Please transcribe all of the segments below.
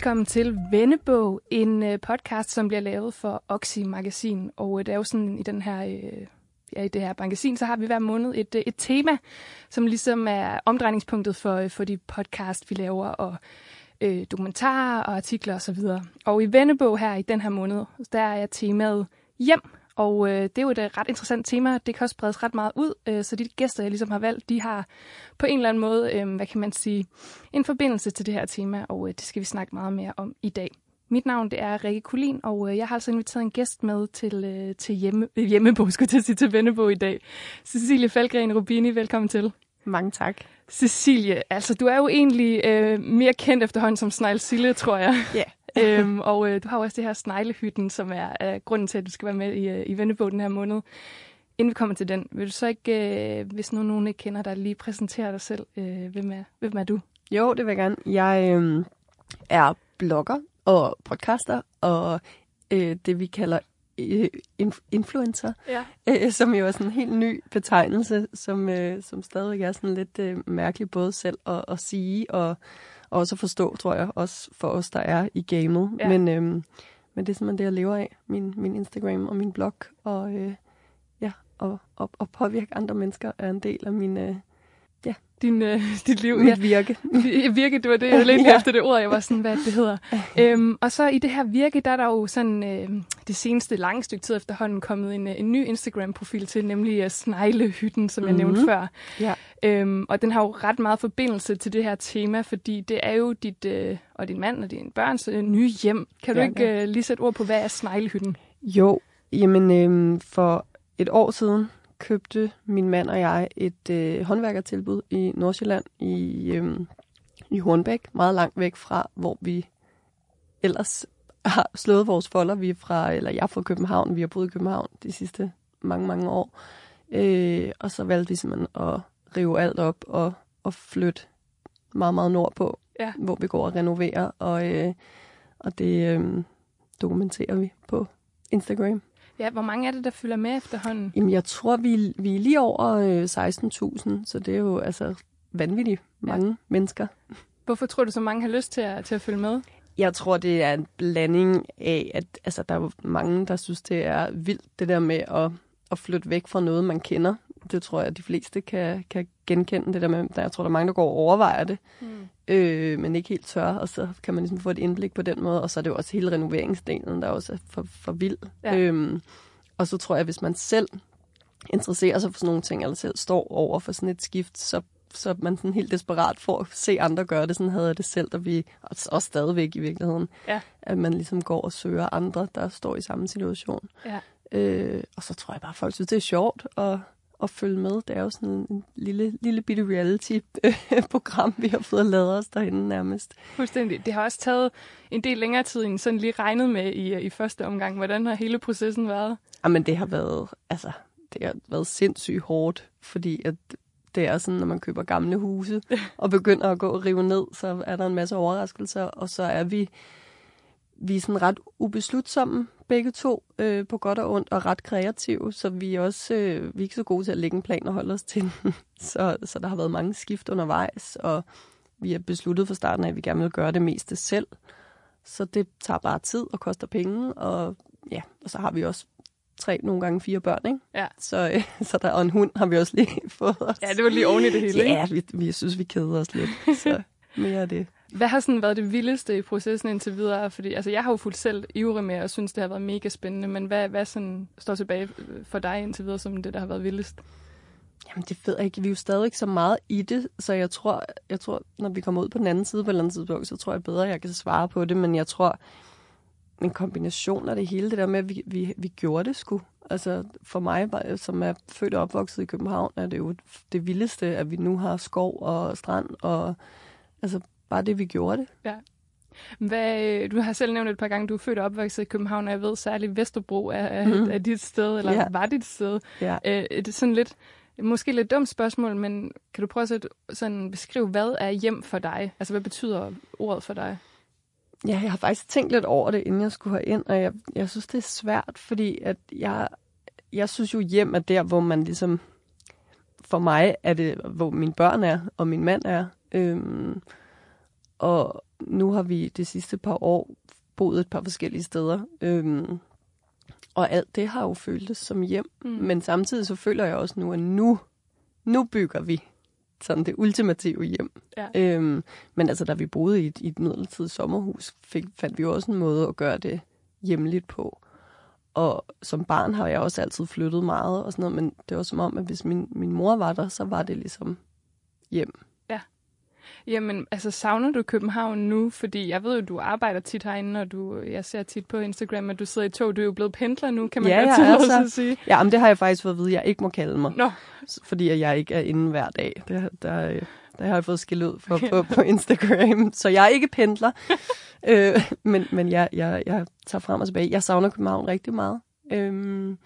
Velkommen til Vennebog, en øh, podcast, som bliver lavet for Oxy Magasin. Og øh, det er jo sådan i den her... Øh, ja, i det her magasin, så har vi hver måned et, et tema, som ligesom er omdrejningspunktet for, for de podcast, vi laver, og øh, dokumentarer og artikler osv. Og, og i Vennebog her i den her måned, der er temaet hjem. Og øh, det er jo et ret interessant tema. Det kan også spredes ret meget ud, øh, så de gæster, jeg ligesom har valgt, de har på en eller anden måde, øh, hvad kan man sige, en forbindelse til det her tema, og øh, det skal vi snakke meget mere om i dag. Mit navn det er Rikke Kulin, og øh, jeg har altså inviteret en gæst med til, øh, til hjemme, øh, hjemmebo, skulle jeg sige, til Vennebo i dag. Cecilie Falgren Rubini, velkommen til. Mange tak. Cecilie, altså du er jo egentlig øh, mere kendt efterhånden som Snegl Sille, tror jeg. Ja. øhm, og øh, du har jo også det her sneglehytten, som er øh, grunden til, at du skal være med i, øh, i Vennebo den her måned. Inden vi kommer til den, vil du så ikke, øh, hvis nu nogen ikke kender dig, lige præsentere dig selv? Øh, hvem, er, hvem er du? Jo, det vil jeg gerne. Jeg øh, er blogger og podcaster og øh, det, vi kalder øh, inf- influencer, Ja. øh, som jo er sådan en helt ny betegnelse, som, øh, som stadigvæk er sådan lidt øh, mærkelig både selv at, at sige og også at forstå, tror jeg, også for os, der er i gamet. Ja. Men, øh, men det er simpelthen det, jeg lever af. Min, min Instagram og min blog. Og øh, ja, og, og, og påvirke andre mennesker er en del af min, øh, Din, øh, dit liv. mit virke. virke, det var det, jeg ledte Ja. efter det ord, jeg var sådan, hvad det hedder. øhm, og så i det her virke, der er der jo sådan øh, det seneste lange stykke tid efterhånden kommet en, øh, en ny Instagram-profil til, nemlig uh, Sneglehytten, som jeg Mhm. nævnte før. Ja. Øhm, og den har jo ret meget forbindelse til det her tema, fordi det er jo dit øh, og din mand og din børns øh, nye hjem. Kan du Ja, ikke øh, lige sætte ord på, hvad er Sneglehytten? Jo, jamen øh, for et år siden købte min mand og jeg et øh, håndværkertilbud i Nordsjælland i, øh, i Hornbæk, meget langt væk fra, hvor vi ellers har slået vores folder. Vi er fra, eller jeg er fra København, vi har boet i København de sidste mange, mange år. Øh, og så valgte vi simpelthen at rive alt op og, og flytte meget, meget nordpå, Ja. hvor vi går og renoverer, og, øh, og det øh, dokumenterer vi på Instagram. Ja, hvor mange er det, der følger med efterhånden? Jamen, jeg tror, vi, vi er lige over øh, 16.000, så det er jo altså vanvittigt mange ja. mennesker. Hvorfor tror du, så mange har lyst til at, til at følge med? Jeg tror, det er en blanding af, at altså, der er mange, der synes, det er vildt, det der med at, at flytte væk fra noget, man kender. Det tror jeg, at de fleste kan, kan genkende det der med, der, jeg tror, der er mange, der går og overvejer det, Mm. øh, men ikke helt tør, og så kan man ligesom få et indblik på den måde, og så er det jo også hele renoveringsdelen, der også er for, for vild. Ja. Øhm, og så tror jeg, at hvis man selv interesserer sig for sådan nogle ting, eller selv står over for sådan et skift, så, så man sådan helt desperat for at se andre gøre det. Sådan havde jeg det selv, og vi også, stadigvæk i virkeligheden. Ja. At man ligesom går og søger andre, der står i samme situation. Ja. Øh, og så tror jeg bare, at folk synes, det er sjovt at, at følge med. Det er jo sådan en lille, lille bitte reality-program, vi har fået lavet os derinde nærmest. Fuldstændig. Det har også taget en del længere tid, end sådan lige regnet med i, i første omgang. Hvordan har hele processen været? Jamen, det har været, altså, det har været sindssygt hårdt, fordi at det er sådan, når man køber gamle huse og begynder at gå og rive ned, så er der en masse overraskelser, og så er vi, vi er sådan ret ubeslutsomme begge to, øh, på godt og ondt, og ret kreative, så vi er også øh, vi er ikke så gode til at lægge en plan og holde os til den. så, så der har været mange skift undervejs, og vi har besluttet fra starten af, at vi gerne vil gøre det meste selv. Så det tager bare tid og koster penge, og ja, og så har vi også tre, nogle gange fire børn, ikke? Ja. Så, øh, så der, og en hund har vi også lige fået os. Ja, det var lige oven i det hele, ikke? Ja, vi, vi synes, vi keder os lidt. Så mere af det. Hvad har sådan været det vildeste i processen indtil videre? Fordi altså, jeg har jo fuldt selv ivrig med, og synes, det har været mega spændende. Men hvad, hvad sådan står tilbage øh, for dig indtil videre, som det, der har været vildest? Jamen, det ved jeg ikke. Vi er jo stadig ikke så meget i det, så jeg tror, jeg tror, når vi kommer ud på den anden side på et eller andet tidspunkt, så tror jeg bedre, jeg kan svare på det. Men jeg tror, en kombination af det hele, det der med, at vi, vi, vi gjorde det sgu. Altså for mig, som er født og opvokset i København, er det jo det vildeste, at vi nu har skov og strand, og altså bare det, vi gjorde det. Hvad, øh, du har selv nævnt et par gange, du er født og opvokset i København, og jeg ved særligt Vesterbro er, er, Mhm. er dit sted, eller Ja. var dit sted. Ja. Øh, det er sådan lidt, måske lidt dumt spørgsmål, men kan du prøve at sætte- sådan beskrive, hvad er hjem for dig? Altså, hvad betyder ordet for dig? Ja, jeg har faktisk tænkt lidt over det, inden jeg skulle ind, og jeg, jeg synes, det er svært, fordi at jeg, jeg synes jo, hjem er der, hvor man ligesom... For mig er det, hvor mine børn er, og min mand er. Øhm, Og nu har vi de sidste par år boet et par forskellige steder. Øhm, og alt det har jo føltes som hjem. Mm. Men samtidig så føler jeg også nu, at nu, nu bygger vi sådan det ultimative hjem. Ja. Øhm, men altså, da vi boede i et, i et midlertidigt sommerhus, fik, fandt vi jo også en måde at gøre det hjemligt på. Og som barn har jeg også altid flyttet meget og sådan noget, men det var som om, at hvis min, min mor var der, så var det ligesom hjem. Jamen, altså savner du København nu? Fordi jeg ved jo, du arbejder tit herinde, og du, jeg ser tit på Instagram, at du sidder i tog. Du er jo blevet pendler nu, kan man Ja, godt jeg tillade er sig så- at sige. Ja, men det har jeg faktisk fået at vide, at jeg ikke må kalde mig, Nå, fordi jeg ikke er inde hver dag. Det, der, øh, der har jeg fået skæld ud for på, på Instagram, så jeg er ikke pendler. øh, men men jeg, jeg, jeg tager frem og tilbage. Jeg savner København rigtig meget. Øhm,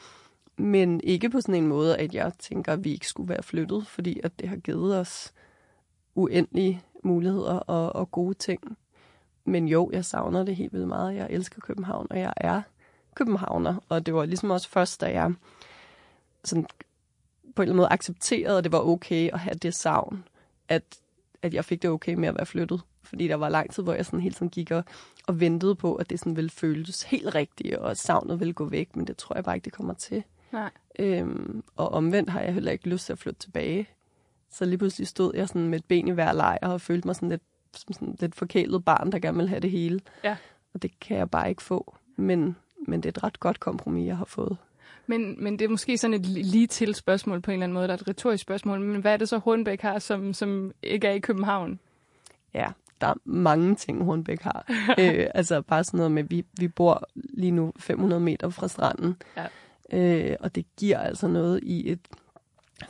men ikke på sådan en måde, at jeg tænker, at vi ikke skulle være flyttet, fordi at det har givet os uendelige muligheder og, og gode ting. Men jo, jeg savner det helt vildt meget. Jeg elsker København, og jeg er københavner. Og det var ligesom også først, da jeg sådan på en eller anden måde accepterede, at det var okay at have det savn, at, at jeg fik det okay med at være flyttet. Fordi der var lang tid, hvor jeg sådan hele tiden gik og, og ventede på, at det sådan ville føles helt rigtigt, og savnet ville gå væk, men det tror jeg bare ikke, det kommer til. nej. Øhm, og omvendt har jeg heller ikke lyst til at flytte tilbage. Så lige pludselig stod jeg sådan med et ben i hver lejr og følte mig sådan lidt, som sådan lidt forkælet barn, der gerne vil have det hele. Ja. Og det kan jeg bare ikke få. Men, men det er et ret godt kompromis, jeg har fået. Men, men det er måske sådan et lige til spørgsmål på en eller anden måde, der er et retorisk spørgsmål. Men hvad er det så, Hornbæk har, som, som ikke er i København? Ja, der er mange ting, Hornbæk har. øh, altså bare sådan noget med, vi, vi bor lige nu 500 meter fra stranden. Ja. Øh, og det giver altså noget i et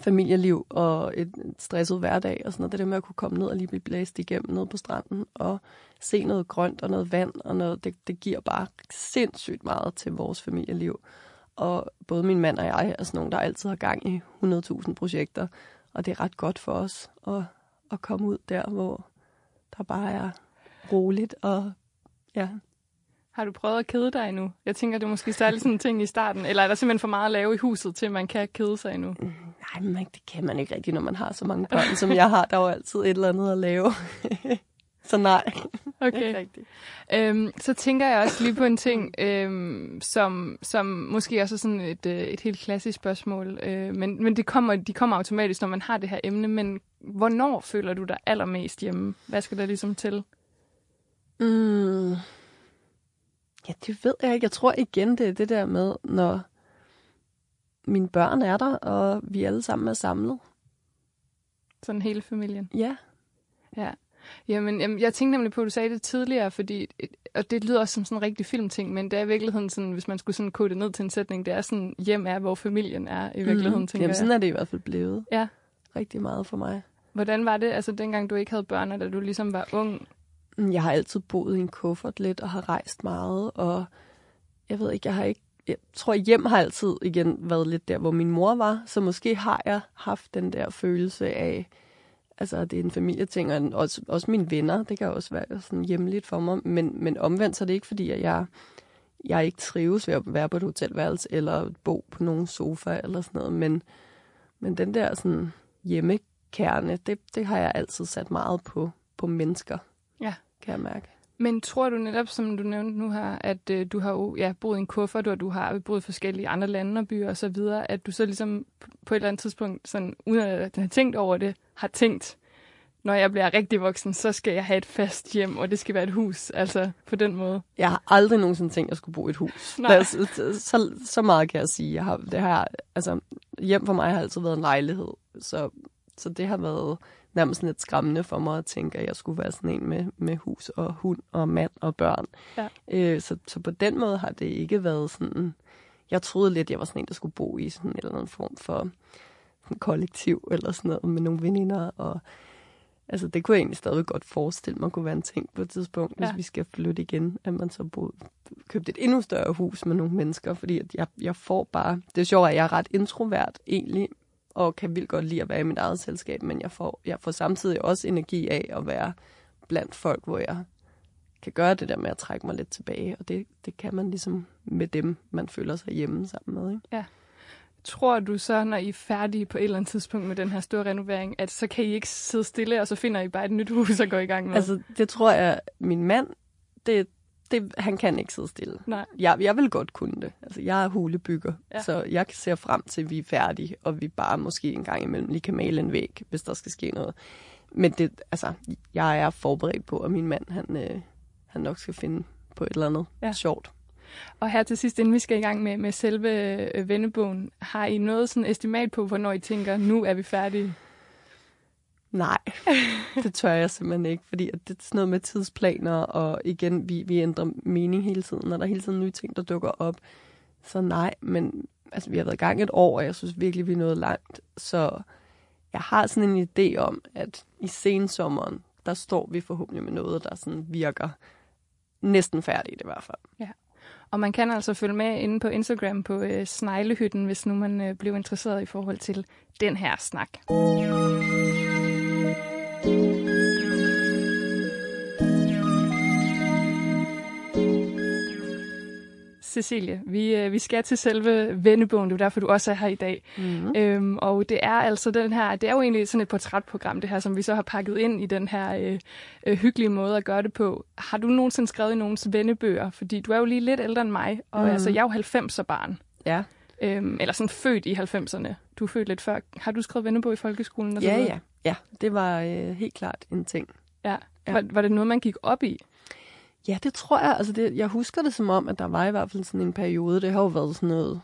familieliv og et stresset hverdag og sådan noget. Det der med at kunne komme ned og lige blive blæst igennem ned på stranden og se noget grønt og noget vand og noget, det, det giver bare sindssygt meget til vores familieliv. Og både min mand og jeg er sådan nogen, der altid har gang i 100.000 projekter, og det er ret godt for os at, at komme ud der, hvor der bare er roligt og ja, har du prøvet at kede dig endnu? Jeg tænker, det er måske særligt sådan en ting i starten. Eller er der simpelthen for meget at lave i huset, til man kan kede sig endnu? Nej, men det kan man ikke rigtigt, når man har så mange børn, som jeg har. Der er jo altid et eller andet at lave. så nej. Okay. rigtigt. Øhm, så tænker jeg også lige på en ting, øhm, som, som måske også er sådan et, øh, et helt klassisk spørgsmål. Øh, men men det kommer, de kommer automatisk, når man har det her emne. Men hvornår føler du dig allermest hjemme? Hvad skal der ligesom til? Mm. Ja, det ved jeg ikke. Jeg tror igen, det er det der med, når mine børn er der, og vi alle sammen er samlet. Sådan hele familien. Ja. Ja. Jamen, jamen, jeg tænkte nemlig på, at du sagde det tidligere, fordi, og det lyder også som sådan en rigtig filmting, men det er i virkeligheden sådan, hvis man skulle sådan kode det ned til en sætning, det er sådan, hjem er, hvor familien er i virkeligheden, mm, tænker Jamen, sådan er det i hvert fald blevet. Ja. Rigtig meget for mig. Hvordan var det, altså dengang du ikke havde børn, og da du ligesom var ung? Jeg har altid boet i en kuffert lidt, og har rejst meget, og jeg ved ikke, jeg har ikke jeg tror, hjem har altid igen været lidt der, hvor min mor var, så måske har jeg haft den der følelse af, altså det er en familieting, og også, også mine venner, det kan også være sådan hjemligt for mig, men, men omvendt så er det ikke, fordi at jeg, jeg ikke trives ved at være på et hotelværelse, eller bo på nogen sofa, eller sådan noget, men, men den der sådan hjemmekerne, det, det har jeg altid sat meget på, på mennesker, Ja. kan jeg mærke. Men tror du netop, som du nævnte nu her, at øh, du har jo ja, boet i en kuffert, og du har boet i forskellige andre lande og byer og så videre, at du så ligesom på et eller andet tidspunkt, sådan, uden at have tænkt over det, har tænkt, når jeg bliver rigtig voksen, så skal jeg have et fast hjem, og det skal være et hus, altså på den måde. Jeg har aldrig nogensinde tænkt, at jeg skulle bo i et hus. Nej. Så, så, så meget kan jeg sige. Jeg har, det har, altså, hjem for mig har altid været en lejlighed. Så, så det har været nærmest lidt skræmmende for mig at tænke, at jeg skulle være sådan en med, med hus og hund og mand og børn. Ja. Øh, så, så på den måde har det ikke været sådan... Jeg troede lidt, jeg var sådan en, der skulle bo i sådan en eller anden form for sådan kollektiv eller sådan noget med nogle veninder. Og, altså, det kunne jeg egentlig stadig godt forestille mig kunne være en ting på et tidspunkt, hvis Ja. vi skal flytte igen, at man så boede, købte et endnu større hus med nogle mennesker, fordi at jeg, jeg får bare... Det er sjovt, at jeg er ret introvert egentlig, og kan vildt godt lide at være i mit eget selskab, men jeg får, jeg får samtidig også energi af at være blandt folk, hvor jeg kan gøre det der med at trække mig lidt tilbage, og det, det kan man ligesom med dem, man føler sig hjemme sammen med. Ikke? Tror du så, når I er færdige på et eller andet tidspunkt med den her store renovering, at så kan I ikke sidde stille, og så finder I bare et nyt hus at gå i gang med? Altså, det tror jeg, min mand, det, det, han kan ikke sidde stille. Nej. Jeg, jeg vil godt kunne det. Altså, jeg er hulebygger, Ja. så jeg ser frem til, at vi er færdige, og vi bare måske en gang imellem lige kan male en væg, hvis der skal ske noget. Men det, altså, jeg er forberedt på, at min mand, han, øh, han nok skal finde på et eller andet Ja. sjovt. Og her til sidst, inden vi skal i gang med, med selve øh, vennebogen, har I noget sådan estimat på, hvornår I tænker, nu er vi færdige? Nej, det tør jeg simpelthen ikke, fordi det er sådan noget med tidsplaner, og igen, vi, vi ændrer mening hele tiden, og der er hele tiden nye ting, der dukker op. Så nej, men altså, vi har været i gang et år, og jeg synes virkelig, vi er nået langt. Så jeg har sådan en idé om, at i sensommeren, der står vi forhåbentlig med noget, der sådan virker næsten færdigt i hvert fald. Og man kan altså følge med inde på Instagram på øh, Sneglehytten, hvis nu man øh, bliver interesseret i forhold til den her snak. Cecilie, vi, øh, vi skal til selve vennebogen, det er derfor, du også er her i dag. Mm-hmm. Øhm, og det er altså den her, det er jo egentlig sådan et portrætprogram, det her, som vi så har pakket ind i den her øh, øh, hyggelige måde at gøre det på. Har du nogensinde skrevet i nogens vennebøger? Fordi du er jo lige lidt ældre end mig, og mm. altså, jeg er jo 90'er barn. Ja. Øhm, eller sådan født i 90'erne. Du er født lidt før. Har du skrevet vennebog i folkeskolen? Og ja, ja, ja. Det var øh, helt klart en ting. ja. Ja. Var, var det noget, man gik op i? Ja, det tror jeg. Altså det, jeg husker det som om, at der var i hvert fald sådan en periode, det har jo været sådan noget,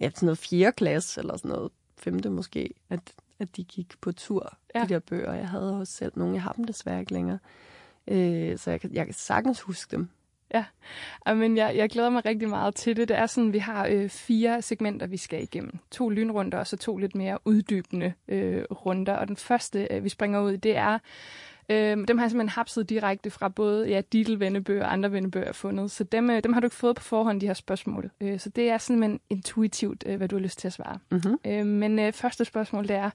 ja, sådan noget fjerde klasse, eller sådan noget femte måske, at, at de gik på tur, Ja. ja. de der bøger. Jeg havde også selv nogle, jeg har dem desværre ikke længere. Øh, så jeg kan, jeg kan sagtens huske dem. Men jeg, jeg glæder mig rigtig meget til det. Det er sådan, vi har øh, fire segmenter, vi skal igennem. To lynrunder, og så to lidt mere uddybende øh, runder. Og den første, øh, vi springer ud det er... Øh, dem har jeg simpelthen hapset direkte fra både ja, Dittel vennebøger og andre vennebøger, jeg har fundet. Så dem, øh, dem har du ikke fået på forhånd, de her spørgsmål. Øh, så det er simpelthen intuitivt, øh, hvad du har lyst til at svare. Mm-hmm. Øh, men øh, første spørgsmål, det er,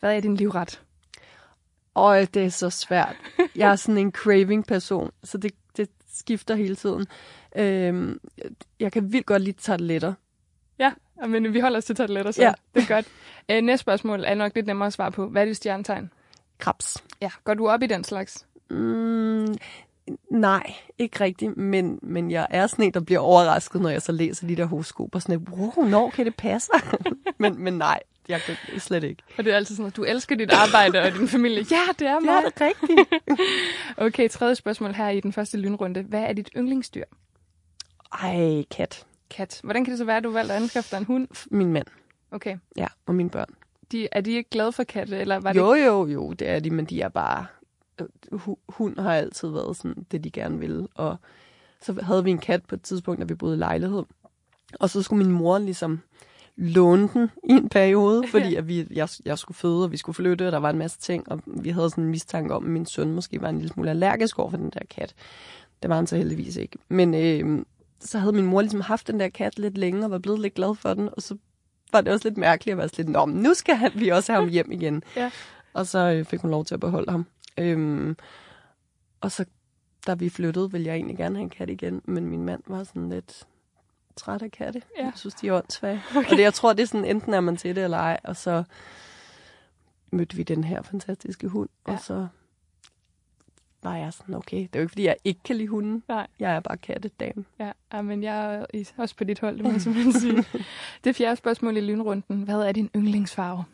hvad er din livret? Og det er så svært. Jeg er sådan en craving-person, så det, det skifter hele tiden. Øh, jeg kan vildt godt lide tarteletter. Ja, men vi holder os til tarteletter, så Ja. det er godt. Øh, næste spørgsmål er nok lidt nemmere at svare på. Hvad er dit stjernetegn? Krebs. Ja, går du op i den slags? Mm, nej, ikke rigtigt, men, men jeg er sådan en, der bliver overrasket, når jeg så læser de der horoskoper. Sådan et, wow, når kan det passe? men, men nej, jeg kan slet ikke. Og det er altid sådan, at du elsker dit arbejde og din familie. Ja, det er Ja, mig. det er rigtigt. Okay, tredje spørgsmål her i den første lynrunde. Hvad er dit yndlingsdyr? Ej, kat. Kat. Hvordan kan det så være, at du valgte at anskaffe dig en hund? Min mand, Okay. ja, og mine børn. De, er de ikke glade for katte, eller var det Jo, jo, jo, det er de, men de er bare... øh, hu- Hund har altid været sådan det, de gerne ville. Og så havde vi en kat på et tidspunkt, da vi boede i lejlighed. Og så skulle min mor ligesom låne den i en periode, fordi at vi, jeg, jeg skulle føde, og vi skulle flytte, og der var en masse ting, og vi havde sådan en mistanke om, at min søn måske var en lille smule allergisk over for den der kat. Det var han så heldigvis ikke. Men øh, så havde min mor ligesom haft den der kat lidt længe, og var blevet lidt glad for den, og så var det også lidt mærkeligt at være lidt, Nå, nu skal han, vi også have ham hjem igen. Ja. Og så øh, fik hun lov til at beholde ham. Øhm, og så, da vi flyttede, ville jeg egentlig gerne have en kat igen, men min mand var sådan lidt træt af katte. Ja. Jeg synes, de er åndssvage. Okay. Og det, jeg tror, det er sådan, enten er man til det eller ej, og så mødte vi den her fantastiske hund, Ja. og så var jeg sådan, okay, det er jo ikke, fordi jeg ikke kan lide hunden. Nej. Jeg er bare kattedame. Ja, ja, men jeg er også på dit hold, det må jeg simpelthen sige. Det fjerde spørgsmål i lynrunden. Hvad er din yndlingsfarve?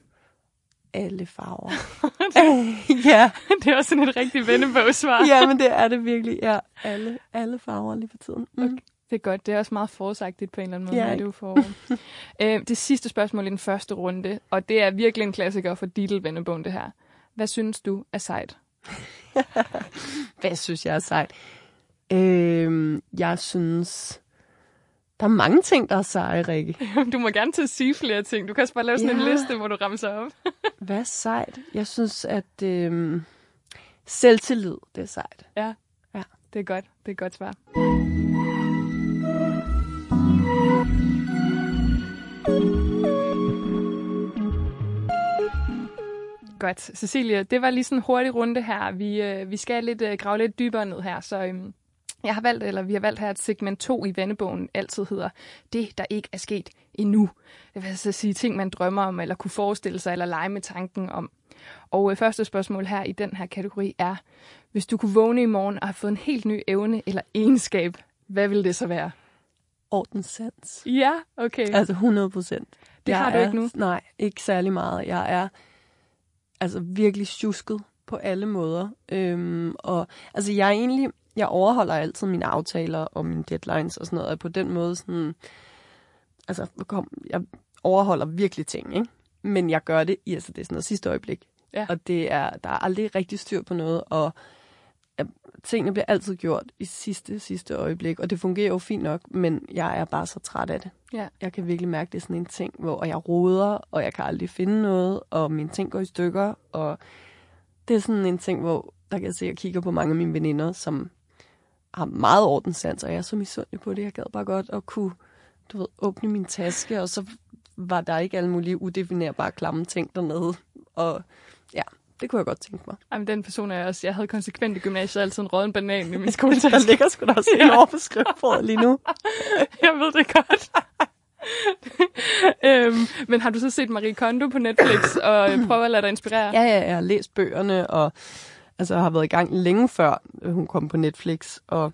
Alle farver. ja. det er også sådan et rigtigt vennebogsvar. ja, men det er det virkelig. Ja, alle, alle farver lige for tiden. Mm. Okay. Det er godt. Det er også meget forudsagtigt på en eller anden måde. Ja, det, jo for... øh, det sidste spørgsmål i den første runde, og det er virkelig en klassiker for Dittel vennebogen, det her. Hvad synes du er sejt? Hvad synes jeg er sejt? Øhm, jeg synes... Der er mange ting, der er seje, Rikke. Du må gerne til at sige flere ting. Du kan også bare lave sådan ja. en Ja. liste, hvor du ramser op. Hvad er sejt? Jeg synes, at øhm, selvtillid, det er sejt. Det er godt. Det er et godt svar. Godt. Cecilie, det var lige sådan en hurtig runde her. Vi, øh, vi skal lidt øh, grave lidt dybere ned her, så øhm, Jeg har valgt, eller vi har valgt her, at segment 2 i vennebogen altid hedder det, der ikke er sket endnu. Det vil altså sige ting, man drømmer om, eller kunne forestille sig, eller lege med tanken om. Og øh, første spørgsmål her i den her kategori er, hvis du kunne vågne i morgen og have fået en helt ny evne eller egenskab, hvad vil det så være? Ordenssans. Ja, okay. Altså 100 procent. Det har du er, ikke nu? Nej, ikke særlig meget. Jeg er altså virkelig tjusket på alle måder. Øhm, og altså jeg er egentlig, jeg overholder altid mine aftaler og mine deadlines og sådan noget, og på den måde sådan, altså kom, jeg overholder virkelig ting, ikke? Men jeg gør det i altså det er sådan noget sidste øjeblik. Ja. Og det er, der er aldrig rigtig styr på noget, og tingene bliver altid gjort i sidste, sidste øjeblik, og det fungerer jo fint nok, men jeg er bare så træt af det. Ja. Jeg kan virkelig mærke, det er sådan en ting, hvor jeg roder, og jeg kan aldrig finde noget, og mine ting går i stykker, og det er sådan en ting, hvor der kan jeg se, at jeg kigger på mange af mine veninder, som har meget ordenssans, og jeg er så misundelig på det. Jeg gad bare godt at kunne du ved, åbne min taske, og så var der ikke alle mulige udefinerbare klamme ting dernede. Og ja, det kunne jeg godt tænke mig. Jamen, den person er jeg også. Jeg havde konsekvent i gymnasiet altid en råden banan i min Der skoletaske. ligger sgu da også en over på lige nu. jeg ved det godt. øhm, men har du så set Marie Kondo på Netflix og øh, prøver at lade dig inspirere? Ja, ja, jeg har læst bøgerne, og altså, har været i gang længe før øh, hun kom på Netflix. Og,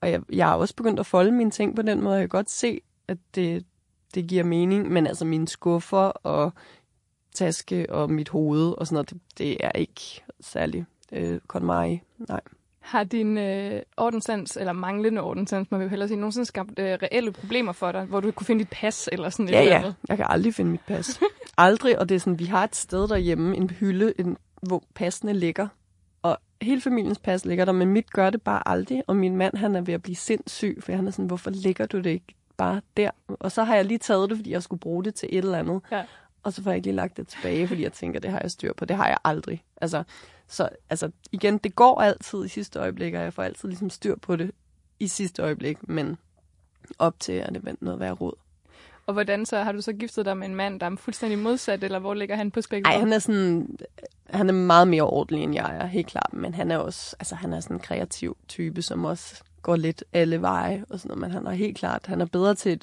og jeg, jeg har også begyndt at folde mine ting på den måde. Jeg kan godt se, at det, det giver mening, men altså mine skuffer og taske og mit hoved og sådan noget, det, det er ikke særlig øh, KonMari. Nej. Har din øh, ordenssans, eller manglende ordenssans, må vi jo hellere sige, nogensinde skabt øh, reelle problemer for dig, hvor du kunne finde dit pas eller sådan et Ja, eller ja. andet? Jeg kan aldrig finde mit pas. aldrig, og det er sådan, vi har et sted derhjemme, en hylde, en, hvor passene ligger. Og hele familiens pas ligger der, men mit gør det bare aldrig. Og min mand, han er ved at blive sindssyg, for han er sådan, hvorfor ligger du det ikke bare der? Og så har jeg lige taget det, fordi jeg skulle bruge det til et eller andet. Ja. Og så får jeg ikke lige lagt det tilbage, fordi jeg tænker, det har jeg styr på. Det har jeg aldrig. Altså, så altså, igen, det går altid i sidste øjeblik, og jeg får altid ligesom styr på det i sidste øjeblik, men op til er det noget værd råd. Og hvordan så? Har du så giftet dig med en mand, der er fuldstændig modsat, eller hvor ligger han på spektret? Nej, han er sådan, han er meget mere ordentlig, end jeg er, helt klart. Men han er også, altså han er sådan en kreativ type, som også går lidt alle veje og sådan noget. Men han er helt klart, han er bedre til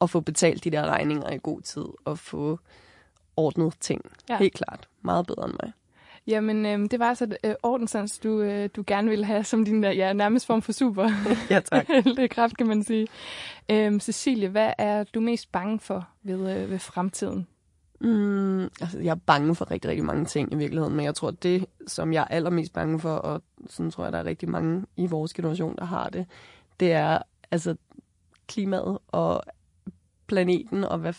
at få betalt de der regninger i god tid og få ordnet ting. Ja. Helt klart. Meget bedre end mig. Jamen, øh, det var altså øh, ordenssans, du, øh, du gerne ville have som din ja, nærmest form for super Ja, tak. kraft, kan man sige. Øhm, Cecilie, hvad er du mest bange for ved, øh, ved fremtiden? Mm, altså, jeg er bange for rigtig, rigtig mange ting i virkeligheden, men jeg tror, det, som jeg er allermest bange for, og sådan tror jeg, der er rigtig mange i vores generation, der har det, det er altså klimaet og planeten, og hvad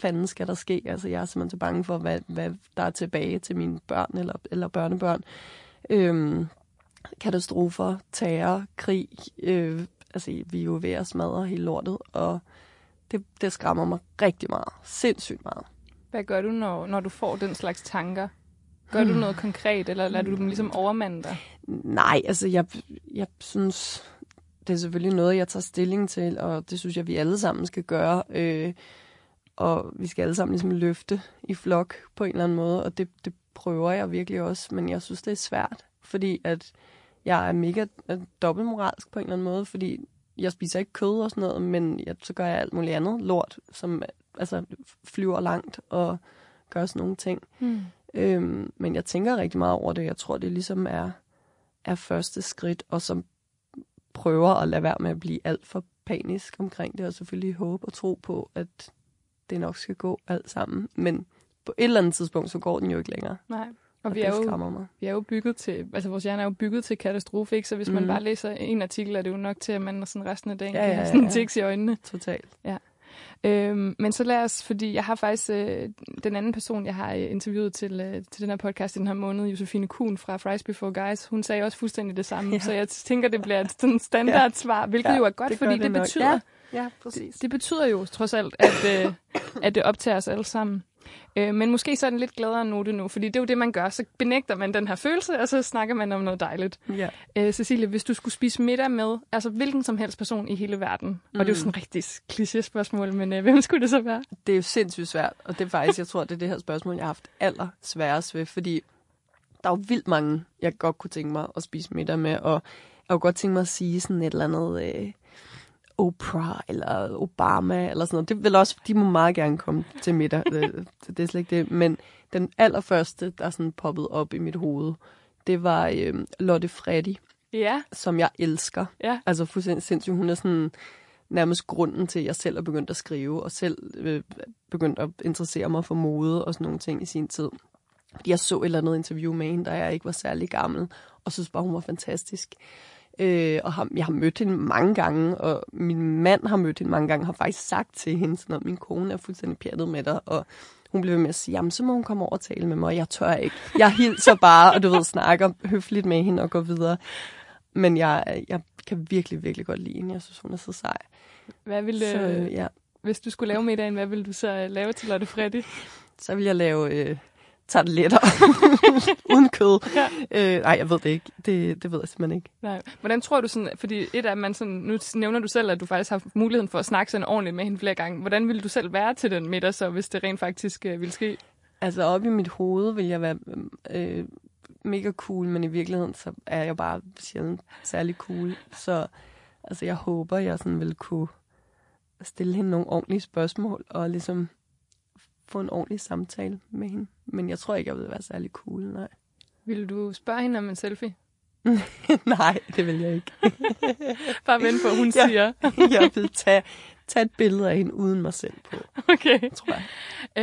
fanden skal der ske? Altså, jeg er simpelthen så bange for, hvad, hvad der er tilbage til mine børn eller, eller børnebørn. Øhm, katastrofer, terror, krig. Øh, altså, vi er jo ved at smadre hele lortet, og det, det skræmmer mig rigtig meget. Sindssygt meget. Hvad gør du, når, når du får den slags tanker? Gør du noget konkret, eller lader du dem ligesom overmande dig? Nej, altså jeg, jeg synes, det er selvfølgelig noget, jeg tager stilling til, og det synes jeg, vi alle sammen skal gøre. Øh, og vi skal alle sammen ligesom løfte i flok på en eller anden måde, og det, det prøver jeg virkelig også, men jeg synes, det er svært, fordi at jeg er mega dobbeltmoralsk på en eller anden måde, fordi jeg spiser ikke kød og sådan noget, men jeg, så gør jeg alt muligt andet lort, som altså, flyver langt og gør sådan nogle ting. Hmm. Øhm, men jeg tænker rigtig meget over det. Jeg tror, det ligesom er, er første skridt, og så prøver at lade være med at blive alt for panisk omkring det, og selvfølgelig håbe og tro på, at det nok skal gå alt sammen. Men på et eller andet tidspunkt, så går den jo ikke længere. Nej. Og, Og vi er, jo, mig. vi er jo bygget til, altså vores hjerne er jo bygget til katastrofe, ikke? Så hvis man Mhm. bare læser en artikel, er det jo nok til, at man sådan resten af dagen Ja, ja, ja, ja, ja, sådan ja. tiks i øjnene. Totalt. Øhm, men så lad os, fordi jeg har faktisk øh, den anden person, jeg har øh, interviewet til, øh, til den her podcast i den her måned, Josefine Kuhn fra Fries Before Guys, hun sagde også fuldstændig det samme. Ja. Ja. Så jeg tænker, det bliver et sådan standard svar, hvilket Ja, jo er godt, det fordi det det, betyder, Ja, Ja, præcis. det betyder jo trods alt, at, øh, at det optager os alle sammen. Øh, men måske så er den lidt gladere note nu, fordi det er jo det, man gør. Så benægter man den her følelse, og så snakker man om noget dejligt. Ja. Øh, Cecilie, hvis du skulle spise middag med altså hvilken som helst person i hele verden, mm. og det er jo sådan et rigtig kliché-spørgsmål, men øh, hvem skulle det så være? det er jo sindssygt svært, og det er faktisk, jeg tror, det er det her spørgsmål, jeg har haft aller sværest ved, fordi der er jo vildt mange, jeg godt kunne tænke mig at spise middag med, og jeg kunne godt tænke mig at sige sådan et eller andet øh, Oprah eller Obama eller sådan noget. Det vil også, de må meget gerne komme til middag. det, det er slet ikke det. Men den allerførste, der sådan poppede op i mit hoved, det var øh, Lotte Freddy, Ja, som jeg elsker. ja. Altså fuldstændig sindssygt. Hun er sådan nærmest grunden til, at jeg selv er begyndt at skrive, og selv øh, begyndt at interessere mig for mode og sådan nogle ting i sin tid. Fordi jeg så et eller andet interview med hende, da jeg ikke var særlig gammel, og synes bare, hun var fantastisk. Øh, og har, jeg har mødt hende mange gange, og min mand har mødt hende mange gange, har faktisk sagt til hende, sådan, at min kone er fuldstændig pjattet med dig, og hun blev ved med at sige, jamen så må hun komme over og tale med mig, og jeg tør ikke. Jeg hilser bare, og du ved, snakker høfligt med hende og går videre. Men jeg, jeg kan virkelig, virkelig godt lide hende. Jeg synes, hun er så sej. Hvad ville, Så øh, ja, hvis du skulle lave middagen, hvad ville du så lave til Lotte Freddy? så vil jeg lave øh, tarteletter uden kød. Ja. Øh, nej, jeg ved det ikke. Det, det ved jeg simpelthen ikke. Nej. Hvordan tror du sådan, fordi et af man sådan, nu nævner du selv, at du faktisk har haft muligheden for at snakke sådan ordentligt med hende flere gange. Hvordan ville du selv være til den middag så, hvis det rent faktisk øh, ville ske? Altså op i mit hoved vil jeg være øh, mega cool, men i virkeligheden så er jeg bare sjældent særlig cool. Så altså, jeg håber, jeg sådan vil kunne stille hende nogle ordentlige spørgsmål og ligesom få en ordentlig samtale med hende. Men jeg tror ikke, jeg vil være særlig cool, nej. Ville du spørge hende om en selfie? nej, det vil jeg ikke. Bare vente på, hun siger. jeg vil tage, tage et billede af hende uden mig selv på, Okay. tror jeg.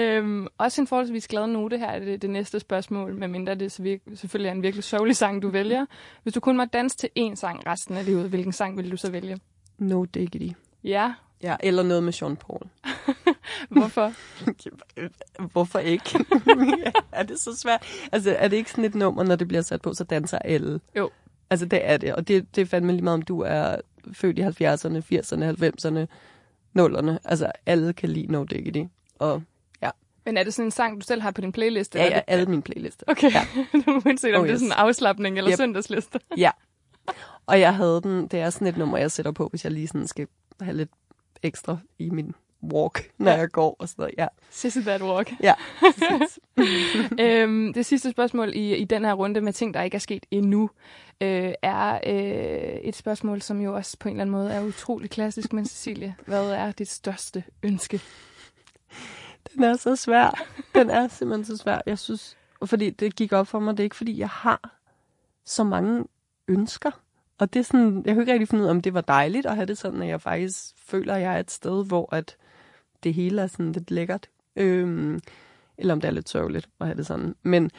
Øhm, også en forholdsvis glad note her er det, det næste spørgsmål, medmindre det selvfølgelig er en virkelig sørgelig sang, du vælger. Hvis du kun må danse til én sang resten af livet, hvilken sang vil du så vælge? No diggity. Ja, Ja, eller noget med Sean Paul. hvorfor? Hvorfor ikke? er det så svært? Altså, er det ikke sådan et nummer, når det bliver sat på, så danser alle? Jo. Altså, det er det. Og det, det er fandme lige meget, om du er født i 70'erne, 80'erne, 90'erne, 0'erne. Altså, alle kan lide No Diggity. Og Men er det sådan en sang, du selv har på din playlist? ja, ja, alle mine playlister. Okay, Ja. uanset om Oh, det er yes. sådan en afslappning eller Yep. søndagsliste. Ja. Og jeg havde den, det er sådan et nummer, jeg sætter på, hvis jeg lige sådan skal have lidt ekstra i min walk, når Ja. jeg går og sådan noget. Ja, Sissy That Walk. ja. øhm, det sidste spørgsmål i, i den her runde med ting, der ikke er sket endnu, øh, er øh, et spørgsmål, som jo også på en eller anden måde er utrolig klassisk. Men Cecilie, hvad er dit største ønske? Den er så svær. Den er simpelthen så svær. Jeg synes, fordi det gik op for mig, det er ikke fordi, jeg har så mange ønsker. Og det er sådan, jeg kunne ikke rigtig finde ud af, om det var dejligt at have det sådan, at jeg faktisk føler, jeg er et sted, hvor at det hele er sådan lidt lækkert. Øhm, eller om det er lidt sørgeligt at have det sådan. Men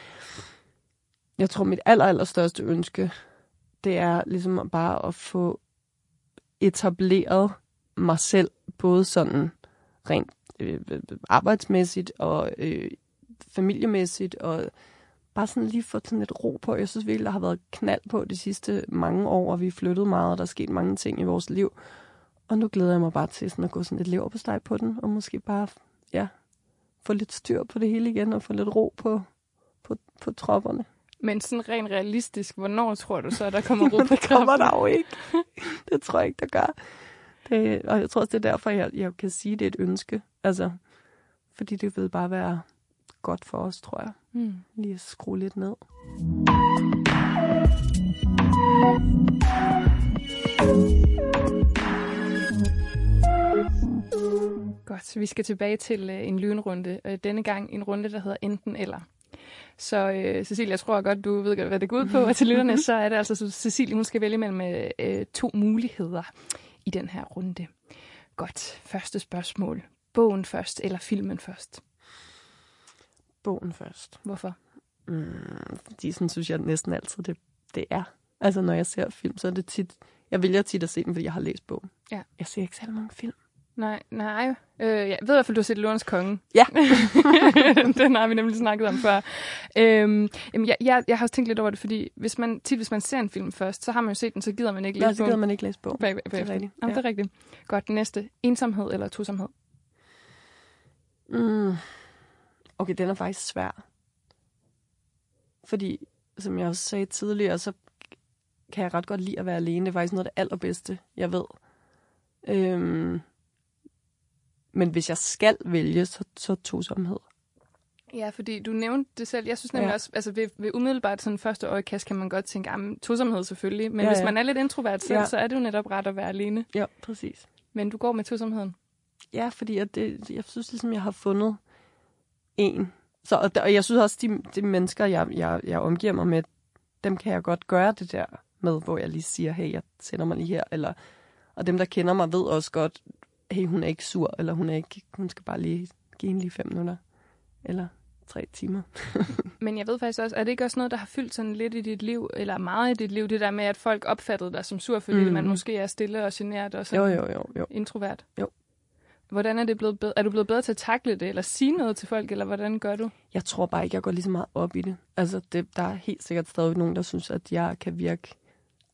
jeg tror, mit aller, aller største ønske, det er ligesom bare at få etableret mig selv, både sådan rent øh, arbejdsmæssigt og øh, familiemæssigt, og bare sådan lige få sådan lidt ro på. Jeg synes virkelig, der har været knald på de sidste mange år, og vi er flyttet meget, og der er sket mange ting i vores liv. Og nu glæder jeg mig bare til sådan at gå sådan lidt lever på steg på den, og måske bare ja, få lidt styr på det hele igen, og få lidt ro på, på, på tropperne. Men sådan rent realistisk, hvornår tror du så, der kommer ro på det kommer der jo ikke. det tror jeg ikke, der gør. Det, og jeg tror også, det er derfor, jeg, jeg kan sige, det er et ønske. Altså, fordi det vil bare være godt for os, tror jeg. Hmm. Lige at skrue lidt ned. Godt, vi skal tilbage til øh, en lynrunde. Øh, denne gang en runde, der hedder enten eller. Så øh, Cecilie, jeg tror godt, du ved, hvad det går ud på. Og til lytterne, så er det altså, så Cecilie, hun skal vælge mellem øh, øh, to muligheder i den her runde. Godt, første spørgsmål. Bogen først eller filmen først? Bogen først. Hvorfor? Mm, fordi sådan synes jeg næsten altid, det, det er. Altså, når jeg ser film, så er det tit... Jeg vælger tit at se den, fordi jeg har læst bogen. Ja. Jeg ser ikke særlig mange film. Nej, nej. Øh, jeg ved i hvert fald, du har set Løvernes Konge. Ja. den har vi nemlig snakket om før. Øhm, jamen, jeg, jeg, jeg har også tænkt lidt over det, fordi hvis man, tit hvis man ser en film først, så har man jo set den, så gider man ikke læse så gider man ikke læse bogen. Bag, bag, Det er rigtigt. Jamen, Ja. det er rigtigt. Godt, næste. Ensomhed eller tosomhed? Mm. Okay, den er faktisk svær. Fordi, som jeg også sagde tidligere, så kan jeg ret godt lide at være alene. Det er faktisk noget af det allerbedste, jeg ved. Øhm, men hvis jeg skal vælge, så, så tosomhed. Ja, fordi du nævnte det selv. Jeg synes nemlig ja. Også, altså ved, ved umiddelbart sådan første øjekast kan man godt tænke, ah, tosomhed selvfølgelig. Men ja, hvis ja. man er lidt introvert selv, ja. Så er det jo netop ret at være alene. Ja, præcis. Men du går med tosomheden. Ja, fordi at det, jeg synes ligesom, jeg har fundet en. Så, og, og jeg synes også, de, de mennesker, jeg, jeg, jeg omgiver mig med, dem kan jeg godt gøre det der med, hvor jeg lige siger, hey, jeg sætter mig lige her. Eller, og dem, der kender mig, ved også godt, hey, hun er ikke sur, eller hun, er ikke, hun skal bare lige give hende lige fem minutter. Eller tre timer. Men jeg ved faktisk også, er det ikke også noget, der har fyldt sådan lidt i dit liv, eller meget i dit liv, det der med, at folk opfattede dig som sur, fordi mm. Man måske er stille og genert og Jo, sådan jo, jo, jo. introvert? Jo. Hvordan er det blevet bedre? Er du blevet bedre til at takle det, eller sige noget til folk, eller hvordan gør du? Jeg tror bare ikke, jeg går lige så meget op i det. Altså, det, der er helt sikkert stadig nogen, der synes, at jeg kan virke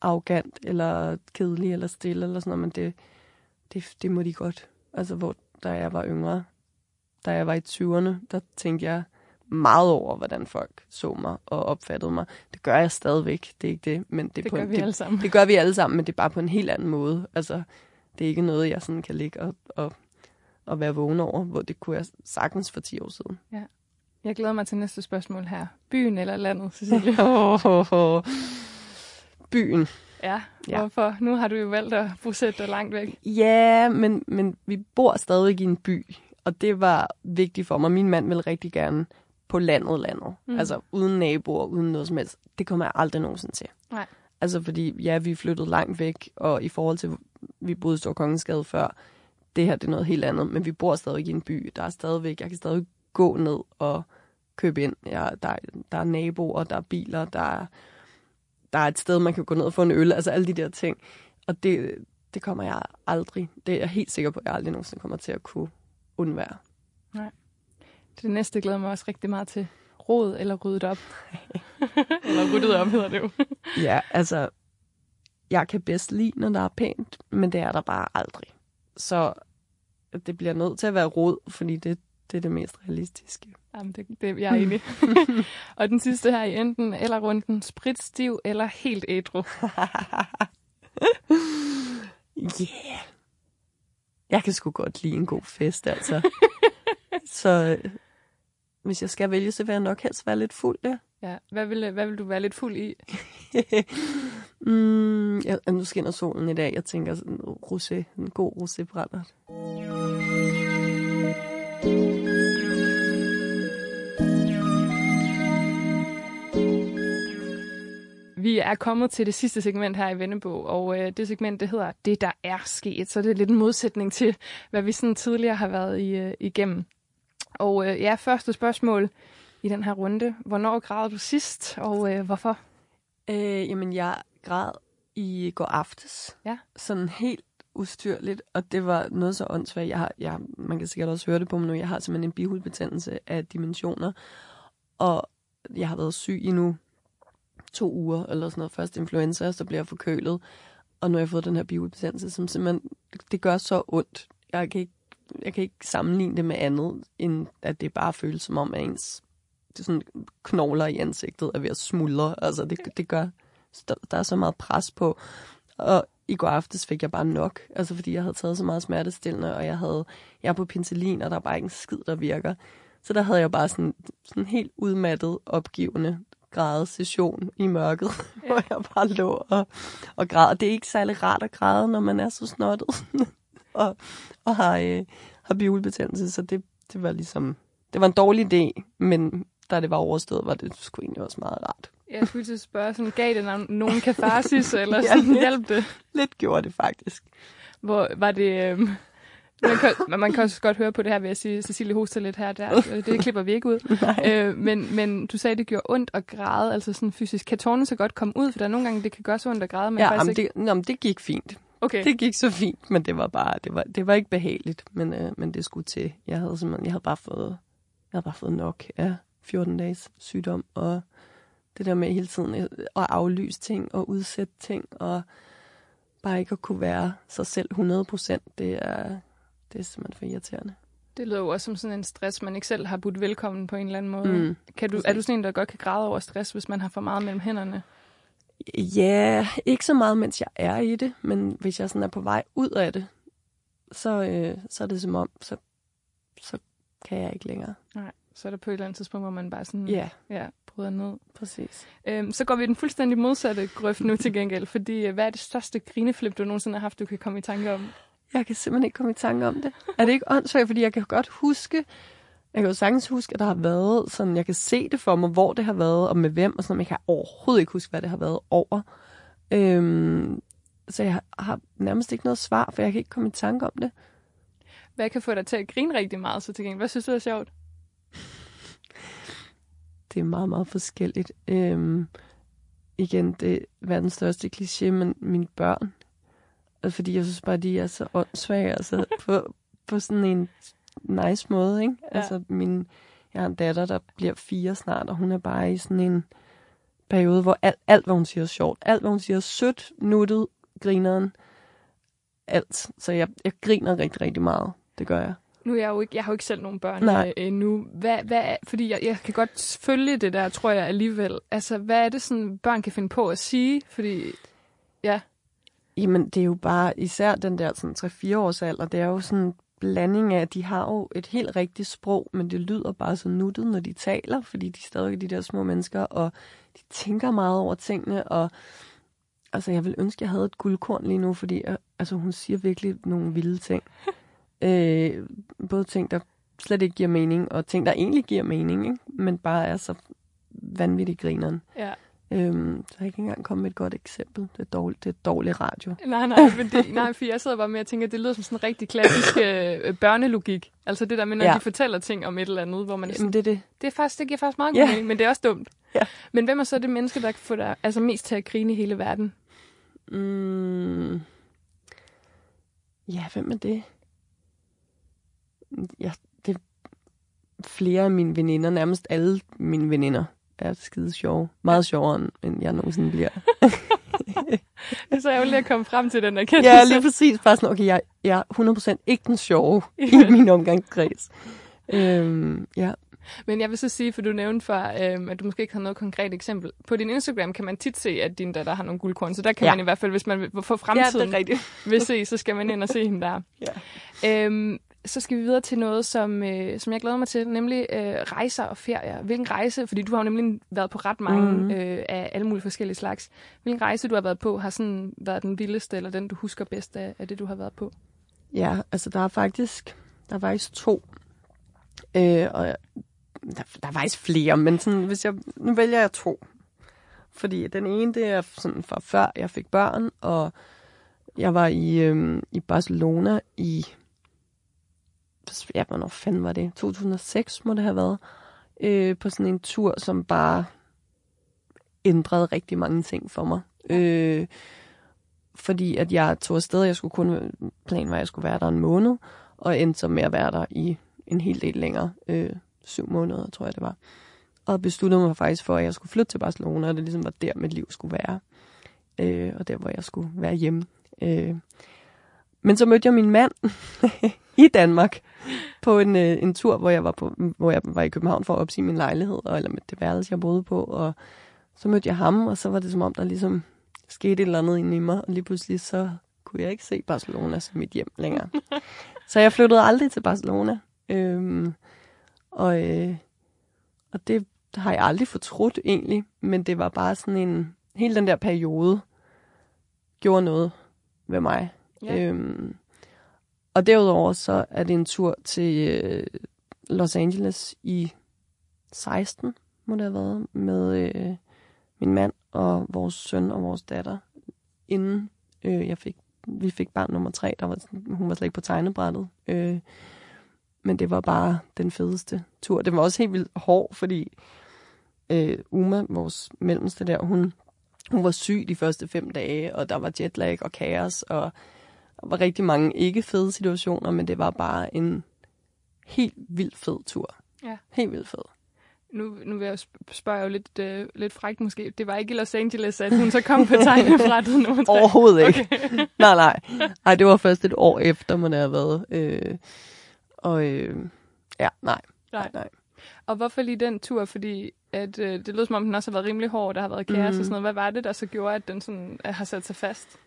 arrogant, eller kedelig, eller stille, eller sådan noget, men det, det, det må de godt. Altså, hvor da jeg var yngre, da jeg var i 20'erne, der tænkte jeg meget over, hvordan folk så mig og opfattede mig. Det gør jeg stadigvæk, det er ikke det, men det, er Det på gør en, vi det, alle sammen. det gør vi alle sammen, men det er bare på en helt anden måde. Altså, det er ikke noget, jeg sådan kan ligge og, og, og være vågen over, hvor det kunne jeg sagtens for 10 år siden. Jeg glæder mig til næste spørgsmål her. Byen eller landet, Cecilie? Byen. Ja, Ja. hvorfor? Nu har du jo valgt at bosætte dig langt væk. Ja, men, men vi bor stadig i en by, og det var vigtigt for mig. Min mand ville rigtig gerne på landet landet. Mm. Altså uden naboer, uden noget som helst. Det kommer jeg aldrig nogensinde til. Nej. Altså fordi, ja, vi flyttet langt væk, og i forhold til, vi boede i Stor Kongensgade før, det her det er noget helt andet, men vi bor stadig i en by. Der er stadigvæk, jeg kan stadig gå ned og købe ind. Ja, der, der er naboer, der er biler, der er, der er et sted, man kan gå ned og få en øl, altså alle de der ting. Og det, det kommer jeg aldrig, det er jeg helt sikker på, at jeg aldrig nogensinde kommer til at kunne undvære. Det næste glæder mig også rigtig meget til. Rod eller ryddet op. eller ryddet op hedder det jo. Ja, altså, jeg kan bedst lide, når der er pænt, men det er der bare aldrig. Så det bliver nødt til at være rod, fordi det, det er det mest realistiske. Jamen, det, det, jeg er enig. og den sidste her i enten eller runden. Spritstiv eller helt ædru. Yeah. Jeg kan sgu godt lide en god fest, altså. så øh, hvis jeg skal vælge, så vil jeg nok helst være lidt fuld, ja. Ja. Hvad, vil, hvad vil du være lidt fuld i? mm, jeg, nu skinner solen i dag. Jeg tænker sådan en rosé, en god rosébrændert. Vi er kommet til det sidste segment her i Vennebog, og øh, det segment, det hedder Det, der er sket. Så det er lidt en modsætning til, hvad vi sådan tidligere har været i, øh, igennem. Og øh, ja, første spørgsmål i den her runde. Hvornår græd du sidst, og øh, hvorfor? Øh, jamen, jeg græd i går aftes. Ja. Sådan helt ustyrligt, og det var noget så åndssvagt. Jeg har, jeg, man kan sikkert også høre det på mig nu. Jeg har simpelthen en bihulbetændelse af dimensioner, og jeg har været syg i nu to uger, eller sådan noget. Først influenza, og så bliver jeg forkølet, og nu har jeg fået den her bihulbetændelse, som simpelthen, det gør så ondt. Jeg kan ikke, jeg kan ikke sammenligne det med andet, end at det bare føles som om, at ens det er sådan knogler i ansigtet er ved at smuldre. Altså, det, det gør, der, der er så meget pres på. Og i går aftes fik jeg bare nok, altså fordi jeg havde taget så meget smertestillende, og jeg havde, jeg er på penicillin, og der er bare ikke en skid, der virker. Så der havde jeg bare sådan, sådan helt udmattet, opgivende græde session i mørket, ja. hvor jeg bare lå og, og græd. Og det er ikke særlig rart at græde, når man er så snottet og, og har, øh, har biolbetændelse, så det, det var ligesom, det var en dårlig idé, men da det var overstået, var det sgu egentlig også meget rart. Jeg skulle til at spørge, sådan, gav det nogen- katarsis, eller Ja, sådan, lidt. hjalp det? Lidt gjorde det faktisk. Hvor var det... Øhm, man, kan, man kan også godt høre på det her ved at sige, Cecilie hoster lidt her der. Øh, Det klipper vi ikke ud. Øh, men, men du sagde, det gjorde ondt at græde, altså sådan fysisk. Kan tårne så godt komme ud? For der er nogle gange, det kan gøre så ondt at græde, men ja, faktisk jamen, ikke... det, nå, men det gik fint. Okay, Det gik så fint, men det var bare, det var, det var ikke behageligt, men, øh, men det skulle til. Jeg havde simpelthen, jeg havde bare fået, jeg havde bare fået nok af 14 dages sygdom, og det der med hele tiden øh, at aflyse ting og udsætte ting, og bare ikke at kunne være sig selv 100 procent, det er, det er simpelthen for irriterende. det lyder jo også som sådan en stress, man ikke selv har budt velkommen på en eller anden måde. Mm, kan du, er du sådan en, der godt kan græde over stress, hvis man har for meget mellem hænderne? Ja, ikke så meget, mens jeg er i det, men hvis jeg sådan er på vej ud af det, så, øh, så er det som om, så, så kan jeg ikke længere. så er der på et eller andet tidspunkt, hvor man bare sådan, Ja, ja bryder ned. præcis. Øhm, så går vi den fuldstændig modsatte grøft nu til gengæld, fordi øh, hvad er det største grineflip, du nogensinde har haft, du kan komme i tanke om? Jeg kan simpelthen ikke komme i tanke om det. Er det ikke åndssvagt? Fordi jeg kan godt huske, jeg kan jo sagtens huske, at der har været sådan, jeg kan se det for mig, hvor det har været, og med hvem, og sådan, men jeg kan overhovedet ikke huske, hvad det har været over. Øhm, så jeg har nærmest ikke noget svar, for jeg kan ikke komme i tanke om det. Hvad kan få dig til at grine rigtig meget, så til gengæld? Hvad synes du er sjovt? Det er meget, meget forskelligt. Øhm, igen, det er verdens største kliché, men mine børn. Fordi jeg synes bare, de er så åndssvage, altså på, på sådan en nice måde, ikke? Ja. Altså, min, jeg har en datter, der bliver fire snart, og hun er bare i sådan en periode, hvor alt, alt hvad hun siger er sjovt. Alt, hvad hun siger er sødt, nuttet, grineren. Alt. Så jeg, jeg griner rigtig, rigtig meget. Det gør jeg. Nu er jeg jo ikke, jeg har jo ikke selv nogen børn Nej. øh, endnu. Hvad, hvad er, fordi jeg, jeg kan godt følge det der, tror jeg alligevel. Altså, hvad er det sådan, børn kan finde på at sige? Fordi, ja, Jamen, det er jo bare, især den der sådan 3-4 års alder, det er jo sådan en blanding af, at de har jo et helt rigtigt sprog, men det lyder bare så nuttet, når de taler, fordi de er stadig de der små mennesker, og de tænker meget over tingene, og altså, jeg vil ønske, at jeg havde et guldkorn lige nu, fordi øh, altså, hun siger virkelig nogle vilde ting. øh, både ting, der slet ikke giver mening, og ting, der egentlig giver mening, ikke? men bare er så vanvittigt grineren. ja. Øhm, så jeg ikke engang komme med et godt eksempel. Det er dårligt, det er dårlig radio. Nej, nej, men det, nej, for jeg sidder bare med at tænke, at det lyder som sådan en rigtig klassisk øh, børnelogik. Altså det der med, når Ja. de fortæller ting om et eller andet, hvor man er sådan, Jamen, det er det. det, er faktisk, det giver faktisk meget Ja. god mening, men det er også dumt. Ja. Men hvem er så det menneske, der kan få dig altså mest til at grine i hele verden? Mm. Ja, hvem er det? Ja, det er flere af mine veninder, nærmest alle mine veninder, er skide sjove. Meget sjovere, end- jeg nogensinde bliver. Det er så ærgerligt at komme frem til den erkendelse. ja, lige præcis. Bare sådan, okay, jeg, jeg er 100% ikke den sjove i min omgangskreds. Øhm, ja. Men jeg vil så sige, for du nævnte før, øhm, at du måske ikke har noget konkret eksempel. På din Instagram kan man tit se, at din datter har nogle guldkorn, så der kan Ja. man i hvert fald, hvis man vil få fremtiden rigtigt. vil se, så skal man ind og se hende der. Ja. Øhm, så skal vi videre til noget, som, øh, som jeg glæder mig til, nemlig øh, rejser og ferier. Hvilken rejse, fordi du har jo nemlig været på ret mange mm. øh, af alle mulige forskellige slags. Hvilken rejse, du har været på, har sådan været den vildeste, eller den, du husker bedst af, af det, du har været på? Ja, altså der er faktisk, der er faktisk to. Øh, og der, der er faktisk flere, men sådan, hvis jeg, nu vælger jeg to. Fordi den ene, det er sådan fra før jeg fik børn, og jeg var i, øhm, i Barcelona i, ja, hvornår fanden var det? 2006 må det have været. Øh, på sådan en tur, som bare ændrede rigtig mange ting for mig. Øh, fordi at jeg tog afsted, jeg skulle kun, planen var, at jeg skulle være der en måned, og endte så med at være der i en hel del længere, øh, syv måneder, tror jeg det var. Og besluttede mig faktisk for, at jeg skulle flytte til Barcelona, og det ligesom var der, mit liv skulle være. Øh, og der, hvor jeg skulle være hjemme. Øh. Men så mødte jeg min mand i Danmark på en, øh, en tur, hvor jeg, var på, hvor jeg var i København for at opsige min lejlighed, og, eller med det værelse, jeg boede på. Og så mødte jeg ham, og så var det som om, der ligesom skete et eller andet inde i mig, og lige pludselig så kunne jeg ikke se Barcelona som mit hjem længere. så jeg flyttede aldrig til Barcelona. Øhm, og, øh, og det har jeg aldrig fortrudt egentlig, men det var bare sådan en, hele den der periode gjorde noget ved mig. Ja. Øhm, og derudover så er det en tur til øh, Los Angeles i 16, må det have været, med øh, min mand og vores søn og vores datter, inden øh, jeg fik, vi fik barn nummer tre. Der var, hun var slet ikke på tegnebrættet. Øh, men det var bare den fedeste tur. Det var også helt vildt hård, fordi øh, Uma, vores mellemste der, hun, hun var syg de første fem dage, og der var jetlag og kaos, og var rigtig mange ikke fede situationer, men det var bare en helt vildt fed tur. Ja. Helt vildt fed. Nu, nu vil jeg sp- spørge jo lidt, øh, lidt frækt måske. Det var ikke i Los Angeles, at hun så kom på tegnebrættet nummer tre. Overhovedet ikke. Okay. nej, nej. Ej, det var først et år efter, man havde været. Øh, og øh, ja, nej. Nej. nej. Og hvorfor lige den tur? Fordi at, øh, det lød som om, den også har været rimelig hård, der har været kaos mm. og sådan noget. Hvad var det, der så gjorde, at den sådan, øh, har sat sig fast?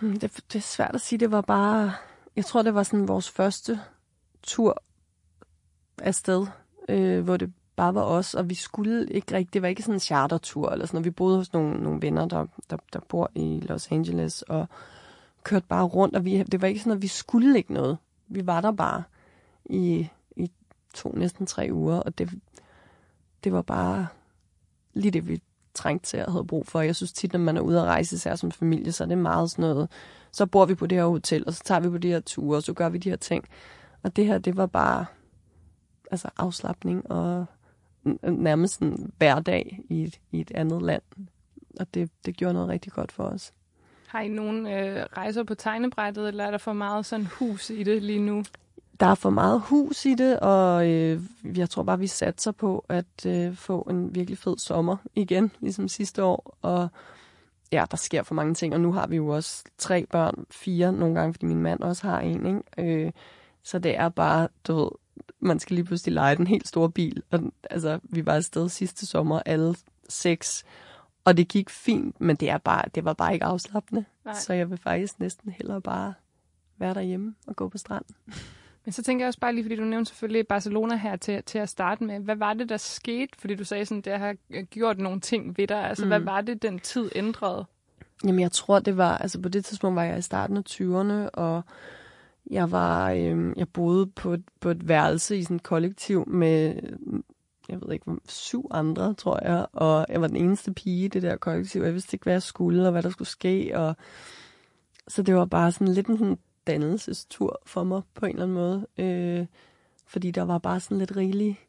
Hmm, det, det er svært at sige. Det var bare... Jeg tror, det var sådan vores første tur afsted. øh, hvor det bare var os, og vi skulle ikke rigtig, det var ikke sådan en chartertur eller sådan noget. Vi boede hos nogle, nogle venner, der, der, der bor i Los Angeles, og kørte bare rundt, og vi, det var ikke sådan, at vi skulle ikke noget. Vi var der bare i, i to, næsten tre uger, og det, det var bare lige det, vi trængte til og havde brug for. Jeg synes tit, når man er ude at rejse, især som familie, så er det meget sådan noget, så bor vi på det her hotel, og så tager vi på de her ture, og så gør vi de her ting. Og det her, det var bare altså afslappning og nærmest en hverdag i et, i et andet land. Og det, det gjorde noget rigtig godt for os. Har I nogen øh, rejser på tegnebrættet, eller er der for meget sådan hus i det lige nu? Der er for meget hus i det, og øh, jeg tror bare, vi satser på at øh, få en virkelig fed sommer igen, ligesom sidste år. Og ja, der sker for mange ting, og nu har vi jo også tre børn, fire nogle gange, fordi min mand også har en, ikke? Øh, så det er bare, du ved, man skal lige pludselig lege den helt store bil. Og, altså, vi var afsted sidste sommer, alle seks, og det gik fint, men det, er bare, det var bare ikke afslappende. Nej. Så jeg vil faktisk næsten hellere bare være derhjemme og gå på stranden. Men så tænker jeg også bare lige, fordi du nævnte selvfølgelig Barcelona her til, til at starte med. Hvad var det, der skete? Fordi du sagde sådan, det har gjort nogle ting ved dig. Altså, mm. hvad var det, den tid ændrede? Jamen, jeg tror, det var... Altså, på det tidspunkt var jeg i starten af 20'erne, og jeg var... Øh, jeg boede på et, på et værelse i sådan et kollektiv med jeg ved ikke, syv andre, tror jeg, og jeg var den eneste pige i det der kollektiv. Jeg vidste ikke, hvad jeg skulle, og hvad der skulle ske, og så det var bare sådan lidt en sådan dannelsestur for mig på en eller anden måde. Øh, fordi der var bare sådan lidt rigelig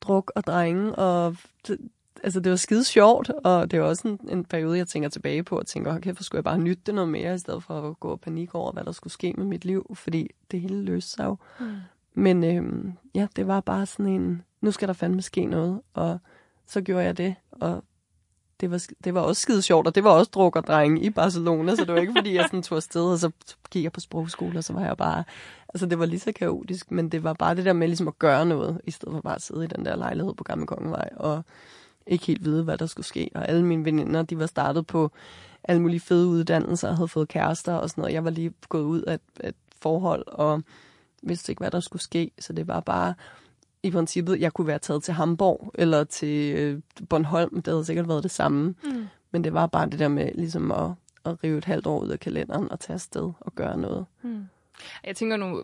druk og drenge, og det, altså det var skide sjovt, og det var også en, en periode, jeg tænker tilbage på, og tænker, okay, for skulle jeg bare nytte det noget mere, i stedet for at gå og panik over, hvad der skulle ske med mit liv, fordi det hele løste sig jo. Mm. Men øh, ja, det var bare sådan en, nu skal der fandme ske noget, og så gjorde jeg det, og det var, det var også skide sjovt, og det var også druk og drenge i Barcelona, så det var ikke fordi, jeg sådan tog afsted, og så gik jeg på sprogskole, og så var jeg bare, altså det var lige så kaotisk, men det var bare det der med ligesom at gøre noget, i stedet for bare at sidde i den der lejlighed på Gamle Kongevej, og ikke helt vide, hvad der skulle ske. Og alle mine veninder, de var startet på alle mulige fede uddannelser, og havde fået kærester og sådan noget. Jeg var lige gået ud af et, et forhold, og vidste ikke, hvad der skulle ske, så det var bare i princippet, jeg kunne være taget til Hamburg eller til øh, Bornholm. Det havde sikkert været det samme. Mm. Men det var bare det der med ligesom at, at rive et halvt år ud af kalenderen og tage afsted og gøre noget. Mm. Jeg tænker nu,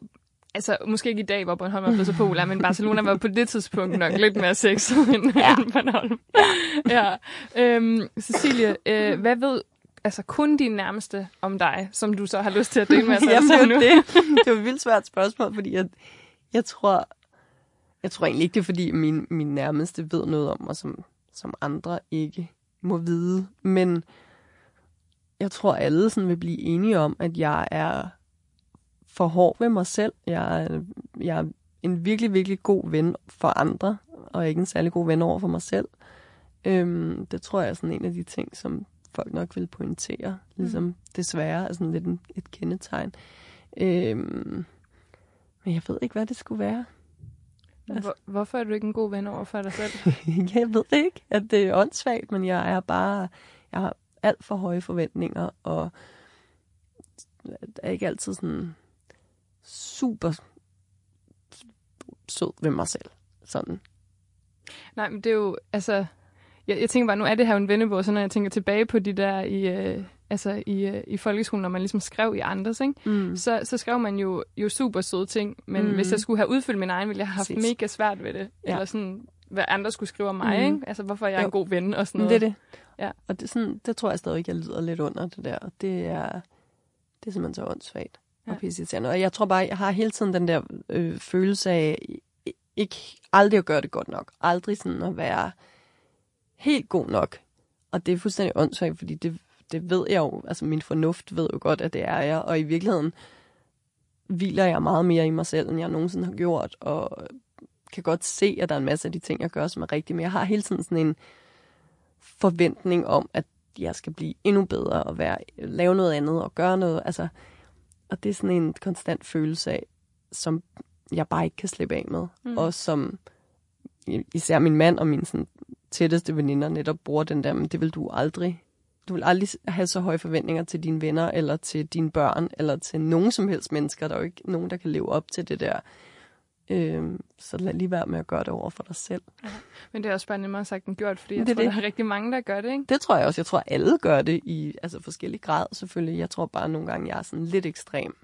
altså måske ikke i dag, hvor Bornholm er blevet så populær, men Barcelona var på det tidspunkt nok lidt mere sexet end, ja. end Bornholm. ja. Øhm, Cecilie, øh, hvad ved altså kun din nærmeste om dig, som du så har lyst til at dele med os Jamen, nu? det, det er et vildt svært spørgsmål, fordi jeg, jeg tror, jeg tror egentlig ikke, det er, fordi min, min nærmeste ved noget om mig, som, som andre ikke må vide. Men jeg tror, alle sådan vil blive enige om, at jeg er for hård ved mig selv. Jeg er, jeg er en virkelig, virkelig god ven for andre, og ikke en særlig god ven over for mig selv. Øhm, det tror jeg er sådan en af de ting, som folk nok vil pointere. Ligesom mm. desværre er sådan lidt en, et kendetegn. Øhm, men jeg ved ikke, hvad det skulle være. Altså. Hvorfor er du ikke en god ven over for dig selv? jeg ved det ikke, at det er åndssvagt, men jeg er bare, jeg har alt for høje forventninger, og er ikke altid sådan super sød ved mig selv. Sådan. Nej, men det er jo, altså, jeg, jeg tænker bare, nu er det her en vennebog, så når jeg tænker tilbage på de der i, øh, altså i, øh, i folkeskolen, når man ligesom skrev i andres, ikke? Mm. Så, så skrev man jo, jo super søde ting, men mm. hvis jeg skulle have udfyldt min egen, ville jeg have haft Præcis. mega svært ved det. Ja. Eller sådan, hvad andre skulle skrive om mig, mm. ikke? Altså, hvorfor jeg er jo. en god ven og sådan noget. Det er det. Ja. Og det, sådan, det tror jeg stadig, jeg lyder lidt under det der. Det er, det er simpelthen så åndssvagt ja. og pisseirriterende. Og jeg tror bare, jeg har hele tiden den der øh, følelse af, ikke aldrig at gøre det godt nok. Aldrig sådan at være helt god nok. Og det er fuldstændig åndssvagt, fordi det, det ved jeg jo, altså min fornuft ved jo godt, at det er jeg, og i virkeligheden hviler jeg meget mere i mig selv, end jeg nogensinde har gjort, og kan godt se, at der er en masse af de ting, jeg gør, som er rigtige, men jeg har hele tiden sådan en forventning om, at jeg skal blive endnu bedre og være, lave noget andet og gøre noget. Altså, og det er sådan en konstant følelse af, som jeg bare ikke kan slippe af med. Mm. Og som især min mand og min sådan, tætteste veninder netop bruger den der, men det vil du aldrig. Du vil aldrig have så høje forventninger til dine venner, eller til dine børn, eller til nogen som helst mennesker. Der er jo ikke nogen, der kan leve op til det der. Øhm, så lad lige være med at gøre det over for dig selv. Men det er også bare nemmere sagt end gjort, fordi jeg Det tror, det. der er rigtig mange, der gør det, ikke? Det tror jeg også. Jeg tror, alle gør det i altså, forskellige grad selvfølgelig. Jeg tror bare nogle gange, jeg er sådan lidt ekstrem.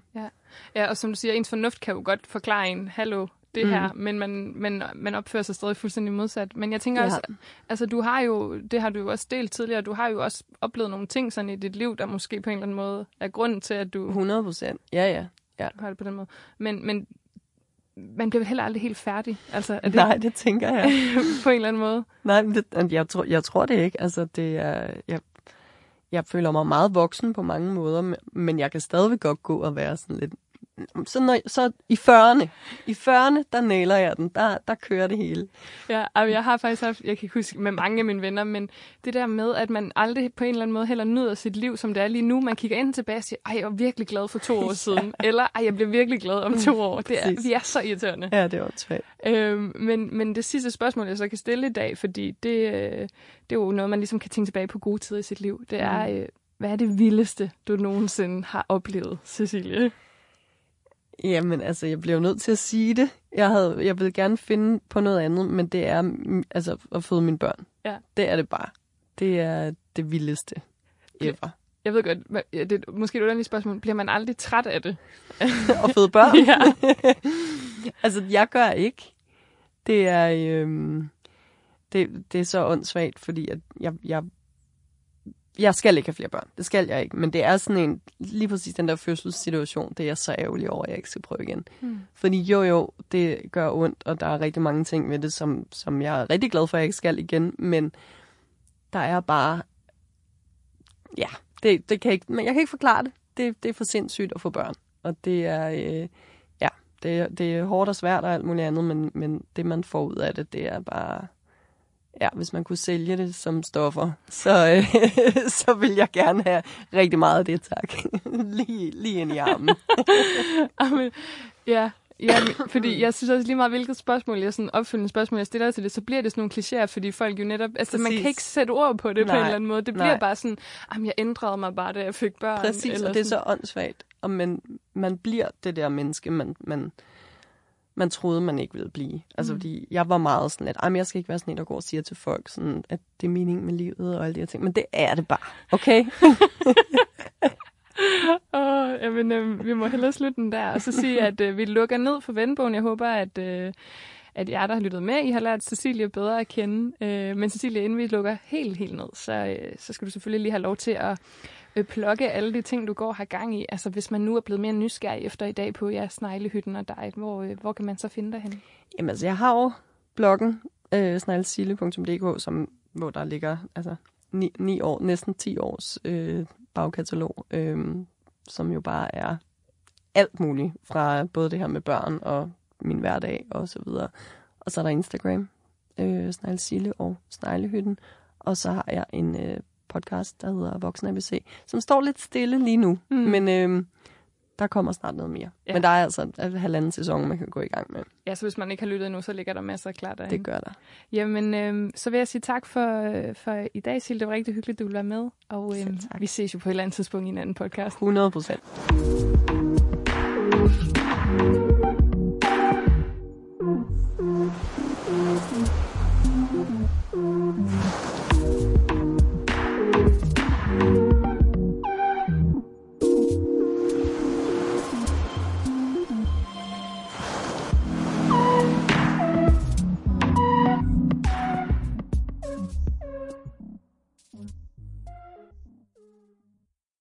Ja, og som du siger, ens fornuft kan jo godt forklare en, hallo, det Mm. her, men man, man, man opfører sig stadig fuldstændig modsat. Men jeg tænker Ja. også, altså du har jo, det har du jo også delt tidligere, du har jo også oplevet nogle ting sådan i dit liv, der måske på en eller anden måde er grunden til, at du 100 procent. Ja, ja. har det på den måde. Men, men man bliver vel heller aldrig helt færdig, altså er det Nej, det tænker jeg. på en eller anden måde. Nej, men det, jeg, tror, jeg tror det ikke. Altså, det er, jeg, jeg føler mig meget voksen på mange måder, men- men jeg kan stadigvæk godt gå og være sådan lidt... Så, når, så i 40'erne, i 40'erne, der nailer jeg den. Der, der kører det hele. Ja, og jeg har faktisk haft, jeg kan ikke huske med mange af mine venner, men det der med, at man aldrig på en eller anden måde heller nyder sit liv, som det er lige nu. Man kigger ind tilbage og siger, ej, jeg var virkelig glad for to år siden. Eller, ej, jeg bliver virkelig glad om to år. Det er, vi er så irriterende. Ja, det var svært. Øhm, men, men det sidste spørgsmål, jeg så kan stille i dag, fordi det, øh, det er jo noget, man ligesom kan tænke tilbage på gode tider i sit liv, det er, øh, hvad er det vildeste, du nogensinde har oplevet, Cecilie? Jamen, altså, jeg bliver jo nødt til at sige det. Jeg, havde, jeg vil gerne finde på noget andet, men det er altså, at føde mine børn. Ja. Det er det bare. Det er det vildeste ever. Jeg ved godt, det er måske et underligt spørgsmål. Bliver man aldrig træt af det? at føde børn. Ja. altså, jeg gør ikke. Det er, øhm, det, det er så åndssvagt, fordi at jeg, jeg, jeg skal ikke have flere børn. Det skal jeg ikke. Men det er sådan en, lige præcis den der fødselssituation, det er jeg så ærgerlig over, at jeg ikke skal prøve igen. Hmm. Fordi jo, jo, det gør ondt, og der er rigtig mange ting ved det, som, som jeg er rigtig glad for, at jeg ikke skal igen. Men der er bare, ja, det, det kan ikke, men jeg kan ikke forklare det. det. Det er for sindssygt at få børn. Og det er, øh, ja, det, det er hårdt og svært og alt muligt andet, men, men det, man får ud af det, det er bare... Ja, hvis man kunne sælge det som stoffer, så, øh, så vil jeg gerne have rigtig meget af det, tak. lige, lige ind i armen. Amen, ja, ja, fordi jeg synes også lige meget, hvilket spørgsmål jeg sådan opfølgende spørgsmål, jeg stiller til det, så bliver det sådan nogle klichéer, fordi folk jo netop, altså man Præcis. kan ikke sætte ord på det på Nej, en eller anden måde. Det bliver nej. bare sådan, jamen jeg ændrede mig bare, da jeg fik børn. Præcis, eller og det er sådan. så åndssvagt. Og man, man bliver det der menneske, man, man, man troede, man ikke ville blive. Altså, Mm. fordi jeg var meget sådan lidt, "Ej, men jeg skal ikke være sådan en, der går og siger til folk, sådan, at det er meningen med livet og alle de her ting. Men det er det bare, okay? Åh, jamen, øh, vi må hellere slutte den der, og så sige, at øh, vi lukker ned for Vendbogen. Jeg håber, at, øh, at jer, der har lyttet med, I har lært Cecilie bedre at kende. Øh, men Cecilie, inden vi lukker helt, helt ned, så, øh, så skal du selvfølgelig lige have lov til at øh, plukke alle de ting, du går og har gang i. Altså, hvis man nu er blevet mere nysgerrig efter i dag på ja, sneglehytten og dig, hvor, øh, hvor kan man så finde dig hen? Jamen, altså, jeg har jo bloggen, øh, snegelsille.dk, som, hvor der ligger altså, ni, ni år, næsten 10 års øh, bagkatalog, øh, som jo bare er alt muligt, fra både det her med børn og min hverdag og så videre. Og så er der Instagram, øh, Sneglesille og Sneglehytten. Og så har jeg en øh, podcast, der hedder Voksen ABC, som står lidt stille lige nu, Mm. men øh, der kommer snart noget mere. Ja. Men der er altså en halvanden sæson, man kan gå i gang med. Ja, så hvis man ikke har lyttet endnu, så ligger der masser klar derinde. Det gør der. Jamen, øh, så vil jeg sige tak for, øh, for i dag, Sil. Det var rigtig hyggeligt, du ville være med. Og øh, vi ses jo på et eller andet tidspunkt i en anden podcast. 100 procent.